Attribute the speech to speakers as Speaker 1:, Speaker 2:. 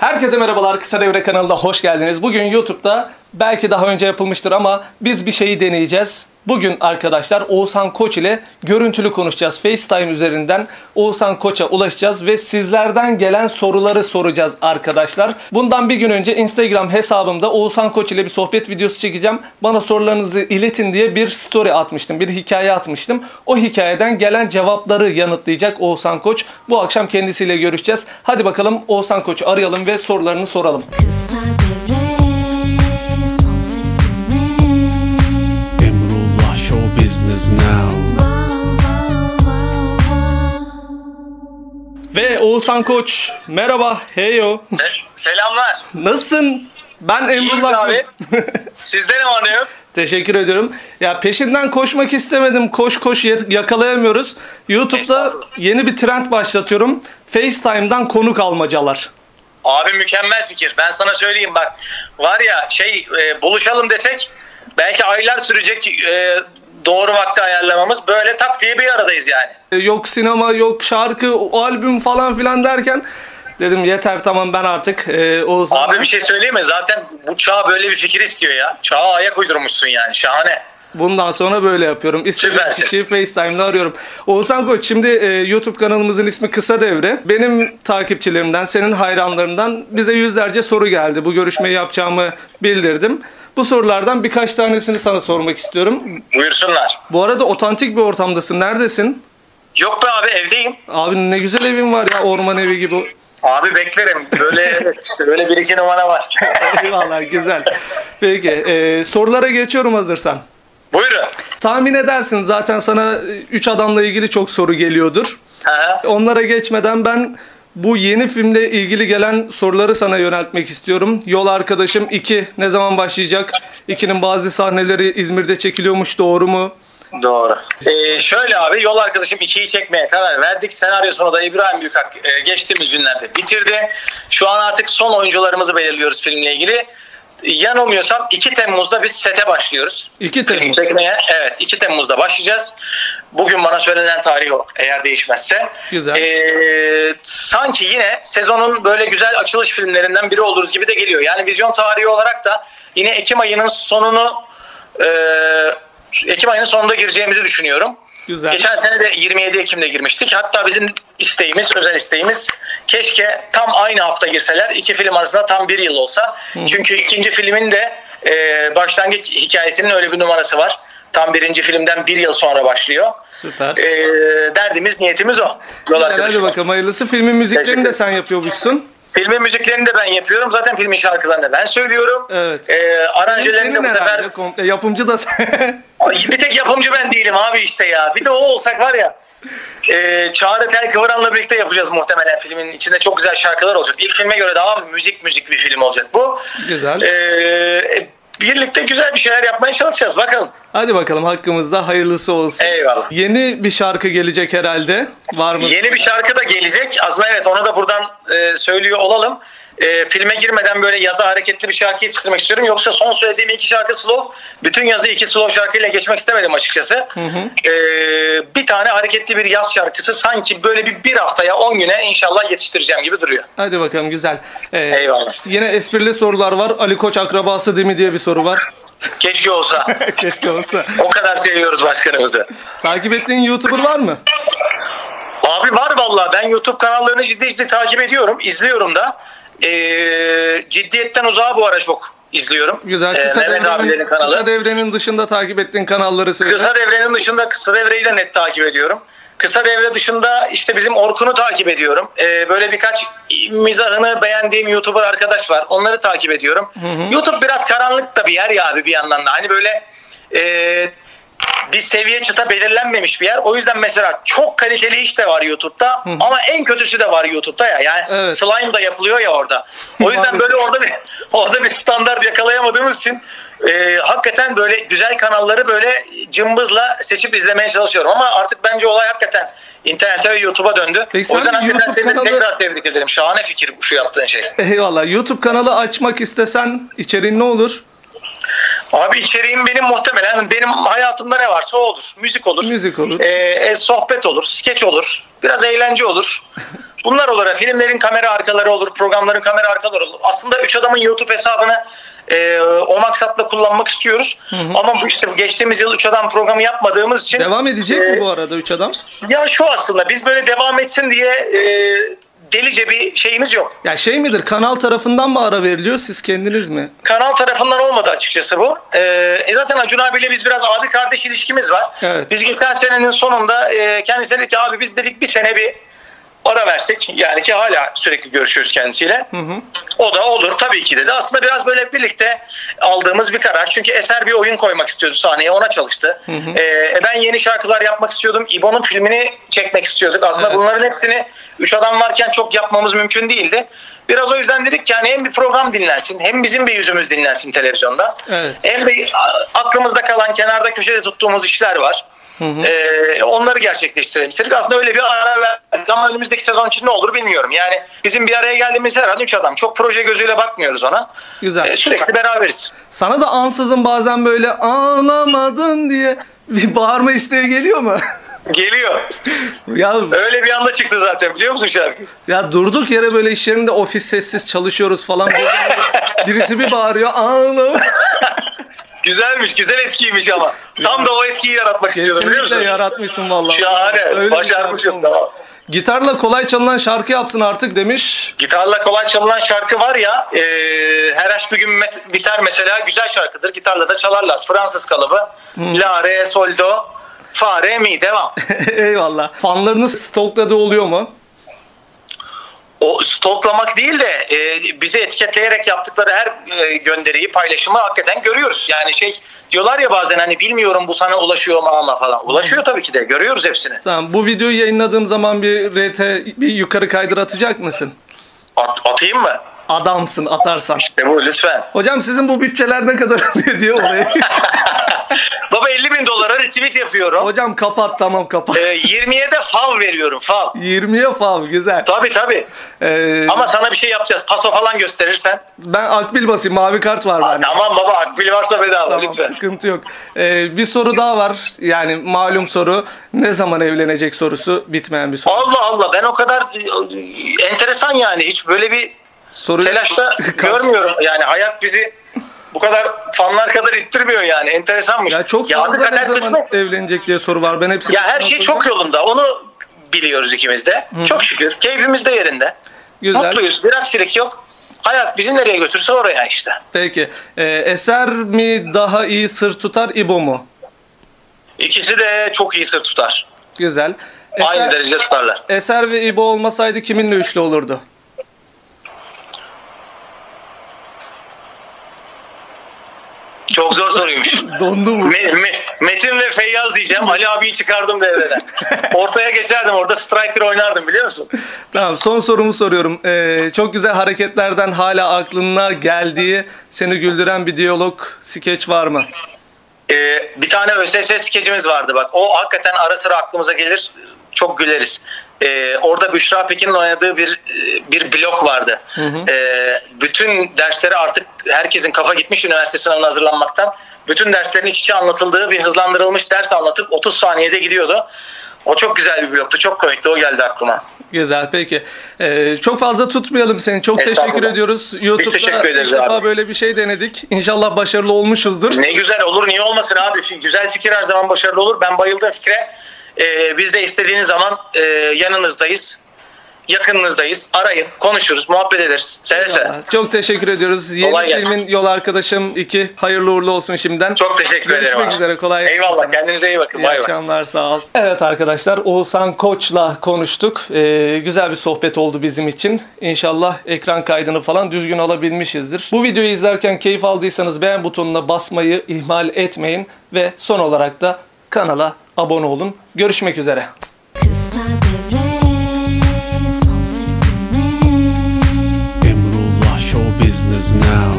Speaker 1: Herkese merhabalar Kısa Devre kanalına hoş geldiniz. Bugün YouTube'da belki daha önce yapılmıştır ama biz bir şeyi deneyeceğiz. Bugün arkadaşlar Oğuzhan Koç ile görüntülü konuşacağız. FaceTime üzerinden Oğuzhan Koç'a ulaşacağız ve sizlerden gelen soruları soracağız arkadaşlar. Bundan bir gün önce Instagram hesabımda Oğuzhan Koç ile bir sohbet videosu çekeceğim. Bana sorularınızı iletin diye bir story atmıştım. Bir hikaye atmıştım. O hikayeden gelen cevapları yanıtlayacak Oğuzhan Koç. Bu akşam kendisiyle görüşeceğiz. Hadi bakalım Oğuzhan Koç'u arayalım ve sorularını soralım.
Speaker 2: Kısa
Speaker 1: Oğuzhan Koç merhaba heyo.
Speaker 3: Selamlar.
Speaker 1: Nasılsın? Ben Emrullah.
Speaker 3: abi. Sizde ne var ne yok?
Speaker 1: Teşekkür ediyorum. Ya peşinden koşmak istemedim. Koş koş yakalayamıyoruz. YouTube'da yeni bir trend başlatıyorum. FaceTime'dan konuk almacalar.
Speaker 3: Abi mükemmel fikir. Ben sana söyleyeyim bak. Var ya şey e, buluşalım desek belki aylar sürecek e, doğru vakti ayarlamamız. Böyle tak diye bir aradayız yani.
Speaker 1: E, Yok sinema, yok şarkı, o albüm falan filan derken dedim yeter tamam ben artık e, Oğuzhan'a-
Speaker 3: Abi bir şey söyleyeyim mi? Zaten bu çağ böyle bir fikir istiyor ya. Çağa ayak uydurmuşsun yani. Şahane.
Speaker 1: Bundan sonra böyle yapıyorum. İstediğim kişiyi FaceTime'la arıyorum. Oğuzhan Koç şimdi e, YouTube kanalımızın ismi Kısa Devre. Benim takipçilerimden, senin hayranlarından bize yüzlerce soru geldi. Bu görüşmeyi yapacağımı bildirdim. Bu sorulardan birkaç tanesini sana sormak istiyorum.
Speaker 3: Buyursunlar.
Speaker 1: Bu arada otantik bir ortamdasın. Neredesin?
Speaker 3: Yok be abi evdeyim.
Speaker 1: Abi ne güzel evin var ya orman evi gibi.
Speaker 3: Abi beklerim. Böyle evet, böyle bir iki numara var.
Speaker 1: Eyvallah güzel. Peki e, sorulara geçiyorum hazırsan.
Speaker 3: Buyurun.
Speaker 1: Tahmin edersin zaten sana 3 adamla ilgili çok soru geliyordur.
Speaker 3: Hı.
Speaker 1: Onlara geçmeden ben bu yeni filmle ilgili gelen soruları sana yöneltmek istiyorum. Yol Arkadaşım 2 ne zaman başlayacak? 2'nin bazı sahneleri İzmir'de çekiliyormuş doğru mu?
Speaker 3: Doğru. Ee, şöyle abi yol arkadaşım 2'yi çekmeye karar verdik. Senaryosunu da İbrahim Büyükak e, geçtiğimiz günlerde bitirdi. Şu an artık son oyuncularımızı belirliyoruz filmle ilgili. Yanılmıyorsam 2 Temmuz'da biz sete başlıyoruz.
Speaker 1: 2
Speaker 3: Film
Speaker 1: Temmuz.
Speaker 3: çekmeye. Evet 2 Temmuz'da başlayacağız. Bugün bana söylenen tarih o eğer değişmezse.
Speaker 1: Güzel.
Speaker 3: Ee, sanki yine sezonun böyle güzel açılış filmlerinden biri oluruz gibi de geliyor. Yani vizyon tarihi olarak da yine Ekim ayının sonunu e, Ekim ayının sonunda gireceğimizi düşünüyorum.
Speaker 1: Güzel.
Speaker 3: Geçen sene de 27 Ekim'de girmiştik. Hatta bizim isteğimiz, özel isteğimiz keşke tam aynı hafta girseler. iki film arasında tam bir yıl olsa. Çünkü ikinci filmin de e, başlangıç hikayesinin öyle bir numarası var. Tam birinci filmden bir yıl sonra başlıyor.
Speaker 1: Süper.
Speaker 3: E, derdimiz, niyetimiz o. Yol
Speaker 1: hadi bakalım hayırlısı. Filmin müziklerini de sen yapıyormuşsun.
Speaker 3: Filmin müziklerini de ben yapıyorum. Zaten filmin şarkılarını da ben söylüyorum.
Speaker 1: Evet.
Speaker 3: E, aranjelerini de bu sefer...
Speaker 1: komple. Yapımcı da sen.
Speaker 3: Ay, Bir tek yapımcı ben değilim abi işte ya. Bir de o olsak var ya. E, Çağrı Tel Kıvran'la birlikte yapacağız muhtemelen filmin içinde çok güzel şarkılar olacak. İlk filme göre daha müzik müzik bir film olacak bu.
Speaker 1: Güzel.
Speaker 3: E, birlikte güzel bir şeyler yapmaya çalışacağız bakalım.
Speaker 1: Hadi bakalım hakkımızda hayırlısı olsun.
Speaker 3: Eyvallah.
Speaker 1: Yeni bir şarkı gelecek herhalde. Var mı?
Speaker 3: Yeni bir şarkı da gelecek. Aslında evet onu da buradan e, söylüyor olalım. E, filme girmeden böyle yaza hareketli bir şarkı yetiştirmek istiyorum. Yoksa son söylediğim iki şarkı slow. Bütün yazı iki slow şarkıyla geçmek istemedim açıkçası. E, bir tane hareketli bir yaz şarkısı sanki böyle bir, bir haftaya 10 güne inşallah yetiştireceğim gibi duruyor.
Speaker 1: Hadi bakalım güzel. Ee,
Speaker 3: Eyvallah.
Speaker 1: Yine esprili sorular var. Ali Koç akrabası değil mi diye bir soru var.
Speaker 3: Keşke olsa.
Speaker 1: Keşke olsa.
Speaker 3: o kadar seviyoruz başkanımızı.
Speaker 1: Takip ettiğin YouTuber var mı?
Speaker 3: Abi var vallahi ben YouTube kanallarını ciddi ciddi takip ediyorum. izliyorum da. Ee, ciddiyetten uzağa bu ara çok izliyorum.
Speaker 1: Güzel.
Speaker 3: Ee,
Speaker 1: Kısa,
Speaker 3: abilerin
Speaker 1: devrenin,
Speaker 3: kanalı.
Speaker 1: kısa devrenin dışında takip ettiğin kanalları söyle.
Speaker 3: Kısa devrenin dışında kısa devreyi de net takip ediyorum. Kısa devre dışında işte bizim Orkun'u takip ediyorum. Ee, böyle birkaç mizahını beğendiğim YouTuber arkadaş var. Onları takip ediyorum. YouTube biraz karanlık da bir yer ya abi bir yandan da. Hani böyle e, bir seviye çıta belirlenmemiş bir yer. O yüzden mesela çok kaliteli iş de var YouTube'da ama en kötüsü de var YouTube'da ya. Yani
Speaker 1: Evet.
Speaker 3: slime da yapılıyor ya orada. O yüzden böyle orada bir orada bir standart yakalayamadığımız için e, hakikaten böyle güzel kanalları böyle cımbızla seçip izlemeye çalışıyorum ama artık bence olay hakikaten internete ve YouTube'a döndü.
Speaker 1: Peki
Speaker 3: o yüzden hakikaten seni
Speaker 1: kanalı-
Speaker 3: tekrar tebrik ederim. Şahane fikir şu yaptığın şey.
Speaker 1: Eyvallah. YouTube kanalı açmak istesen içeriğin ne olur?
Speaker 3: Abi içeriğim benim muhtemelen benim hayatımda ne varsa o olur. Müzik olur.
Speaker 1: Müzik olur.
Speaker 3: Ee, e, sohbet olur. Skeç olur. Biraz eğlence olur. Bunlar olur. Filmlerin kamera arkaları olur, programların kamera arkaları olur. Aslında Üç Adam'ın YouTube hesabını e, o maksatla kullanmak istiyoruz. Ama bu işte geçtiğimiz yıl Üç Adam programı yapmadığımız için
Speaker 1: Devam edecek
Speaker 3: e,
Speaker 1: mi bu arada üç adam?
Speaker 3: Ya şu aslında biz böyle devam etsin diye e, delice bir şeyimiz yok.
Speaker 1: Ya şey midir kanal tarafından mı ara veriliyor siz kendiniz mi?
Speaker 3: Kanal tarafından olmadı açıkçası bu. Ee, e zaten Acun abiyle biz biraz abi kardeş ilişkimiz var.
Speaker 1: Evet.
Speaker 3: Biz geçen senenin sonunda e, kendisine dedik ki abi biz dedik bir sene bir ara versek. Yani ki hala sürekli görüşüyoruz kendisiyle. O da olur tabii ki dedi. Aslında biraz böyle birlikte aldığımız bir karar. Çünkü Eser bir oyun koymak istiyordu sahneye ona çalıştı. Ee, ben yeni şarkılar yapmak istiyordum. İbo'nun filmini çekmek istiyorduk. Aslında
Speaker 1: Evet.
Speaker 3: bunların hepsini üç adam varken çok yapmamız mümkün değildi. Biraz o yüzden dedik ki yani hem bir program dinlensin hem bizim bir yüzümüz dinlensin televizyonda.
Speaker 1: Evet.
Speaker 3: Hem a- aklımızda kalan kenarda köşede tuttuğumuz işler var. Ee, onları gerçekleştirelim istedik. Aslında öyle bir ara verdik ama önümüzdeki sezon için ne olur bilmiyorum. Yani bizim bir araya geldiğimiz her an üç adam. Çok proje gözüyle bakmıyoruz ona.
Speaker 1: Güzel.
Speaker 3: Ee, sürekli beraberiz.
Speaker 1: Sana da ansızın bazen böyle ağlamadın diye bir bağırma isteği geliyor mu?
Speaker 3: Geliyor.
Speaker 1: ya
Speaker 3: Öyle bir anda çıktı zaten biliyor musun şarkı?
Speaker 1: ya durduk yere böyle iş yerinde ofis sessiz çalışıyoruz falan. Birisi bir bağırıyor ağla.
Speaker 3: Güzelmiş, güzel etkiymiş ama. Tam da o etkiyi yaratmak istiyordum biliyor
Speaker 1: Kesinlikle
Speaker 3: musun?
Speaker 1: yaratmışsın vallahi.
Speaker 3: Şahane.
Speaker 1: Öyle
Speaker 3: Başarmışım. Tamam.
Speaker 1: Gitarla kolay çalınan şarkı yapsın artık demiş.
Speaker 3: Gitarla kolay çalınan şarkı var ya e, her aşk bir gün met- biter mesela güzel şarkıdır. Gitarla da çalarlar. Fransız kalıbı. La, re, sol, do, fa, re, mi devam.
Speaker 1: Eyvallah. Fanlarınız stokladığı oluyor mu?
Speaker 3: O stoklamak değil de e, bizi etiketleyerek yaptıkları her e, gönderiyi paylaşımı hakikaten görüyoruz. Yani şey diyorlar ya bazen hani bilmiyorum bu sana ulaşıyor mu ama falan. Ulaşıyor tabii ki de görüyoruz hepsini.
Speaker 1: Tamam bu videoyu yayınladığım zaman bir RT bir yukarı kaydır atacak mısın?
Speaker 3: At- atayım mı?
Speaker 1: Adamsın atarsan.
Speaker 3: İşte bu lütfen.
Speaker 1: Hocam sizin bu bütçeler ne kadar alıyor diyor oraya.
Speaker 3: Baba 50 bin dolara retweet yapıyorum.
Speaker 1: Hocam kapat tamam kapat.
Speaker 3: E, 20'ye de fav veriyorum fav.
Speaker 1: 20'ye fav güzel.
Speaker 3: Tabii tabii.
Speaker 1: Ee,
Speaker 3: Ama sana bir şey yapacağız. Paso falan gösterirsen.
Speaker 1: ben akbil basayım mavi kart var bende.
Speaker 3: Tamam baba akbil varsa bedava
Speaker 1: Tamam
Speaker 3: lütfen.
Speaker 1: sıkıntı yok. Ee, bir soru daha var. Yani malum soru. Ne zaman evlenecek sorusu bitmeyen bir soru.
Speaker 3: Allah Allah ben o kadar e, enteresan yani hiç böyle bir
Speaker 1: Soruyu
Speaker 3: telaşta görmüyorum. Yani hayat bizi bu kadar fanlar kadar ittirmiyor yani. Enteresanmış.
Speaker 1: Ya çok
Speaker 3: Ya
Speaker 1: fazla ne zaman evlenecek diye soru var. Ben hepsini
Speaker 3: Ya her şey çok yolunda. Onu biliyoruz ikimiz de. Çok şükür. Keyfimiz de yerinde.
Speaker 1: Güzel.
Speaker 3: Mutluyuz. Bir aksilik yok. Hayat bizi nereye götürse oraya işte.
Speaker 1: Peki. Ee, eser mi daha iyi sır tutar İbo mu?
Speaker 3: İkisi de çok iyi sır tutar.
Speaker 1: Güzel.
Speaker 3: Aynı
Speaker 1: Eser,
Speaker 3: derece tutarlar.
Speaker 1: Eser ve İbo olmasaydı kiminle üçlü olurdu?
Speaker 3: Çok zor soruymuş.
Speaker 1: Dondu mu?
Speaker 3: Me- Me- Metin ve Feyyaz diyeceğim. Ali abiyi çıkardım devreden. Ortaya geçerdim. Orada striker oynardım biliyor musun?
Speaker 1: Tamam son sorumu soruyorum. Ee, çok güzel hareketlerden hala aklına geldiği seni güldüren bir diyalog, skeç var mı?
Speaker 3: Ee, bir tane ÖSS skecimiz vardı bak. O hakikaten ara sıra aklımıza gelir. Çok güleriz. Ee, orada Büşra Pekin'in oynadığı bir bir blok vardı. Ee, bütün dersleri artık herkesin kafa gitmiş üniversite sınavına hazırlanmaktan. Bütün derslerin iç içe anlatıldığı bir hızlandırılmış ders anlatıp 30 saniyede gidiyordu. O çok güzel bir bloktu. Çok komikti. O geldi aklıma.
Speaker 1: Güzel peki. Ee, çok fazla tutmayalım seni. Çok teşekkür ediyoruz. YouTube'da
Speaker 3: teşekkür ederiz
Speaker 1: ilk defa
Speaker 3: abi.
Speaker 1: böyle bir şey denedik. İnşallah başarılı olmuşuzdur.
Speaker 3: Ne güzel olur niye olmasın abi. Güzel fikir her zaman başarılı olur. Ben bayıldım fikre. Ee, biz de istediğiniz zaman e, yanınızdayız. Yakınınızdayız. Arayın, konuşuruz, muhabbet ederiz. Seve seve.
Speaker 1: Çok teşekkür ediyoruz. Yeni
Speaker 3: Kolay gelsin.
Speaker 1: filmin yol arkadaşım 2. Hayırlı uğurlu olsun şimdiden.
Speaker 3: Çok teşekkür ederim.
Speaker 1: Görüşmek üzere. Kolay gelsin
Speaker 3: Eyvallah.
Speaker 1: sana.
Speaker 3: Kendinize iyi bakın.
Speaker 1: İyi
Speaker 3: Bay bay.
Speaker 1: akşamlar sağ ol. Evet arkadaşlar Oğuzhan Koç'la konuştuk. Ee, güzel bir sohbet oldu bizim için. İnşallah ekran kaydını falan düzgün alabilmişizdir. Bu videoyu izlerken keyif aldıysanız beğen butonuna basmayı ihmal etmeyin. Ve son olarak da kanala abone olun. Görüşmek üzere. Emrullah Show Business Now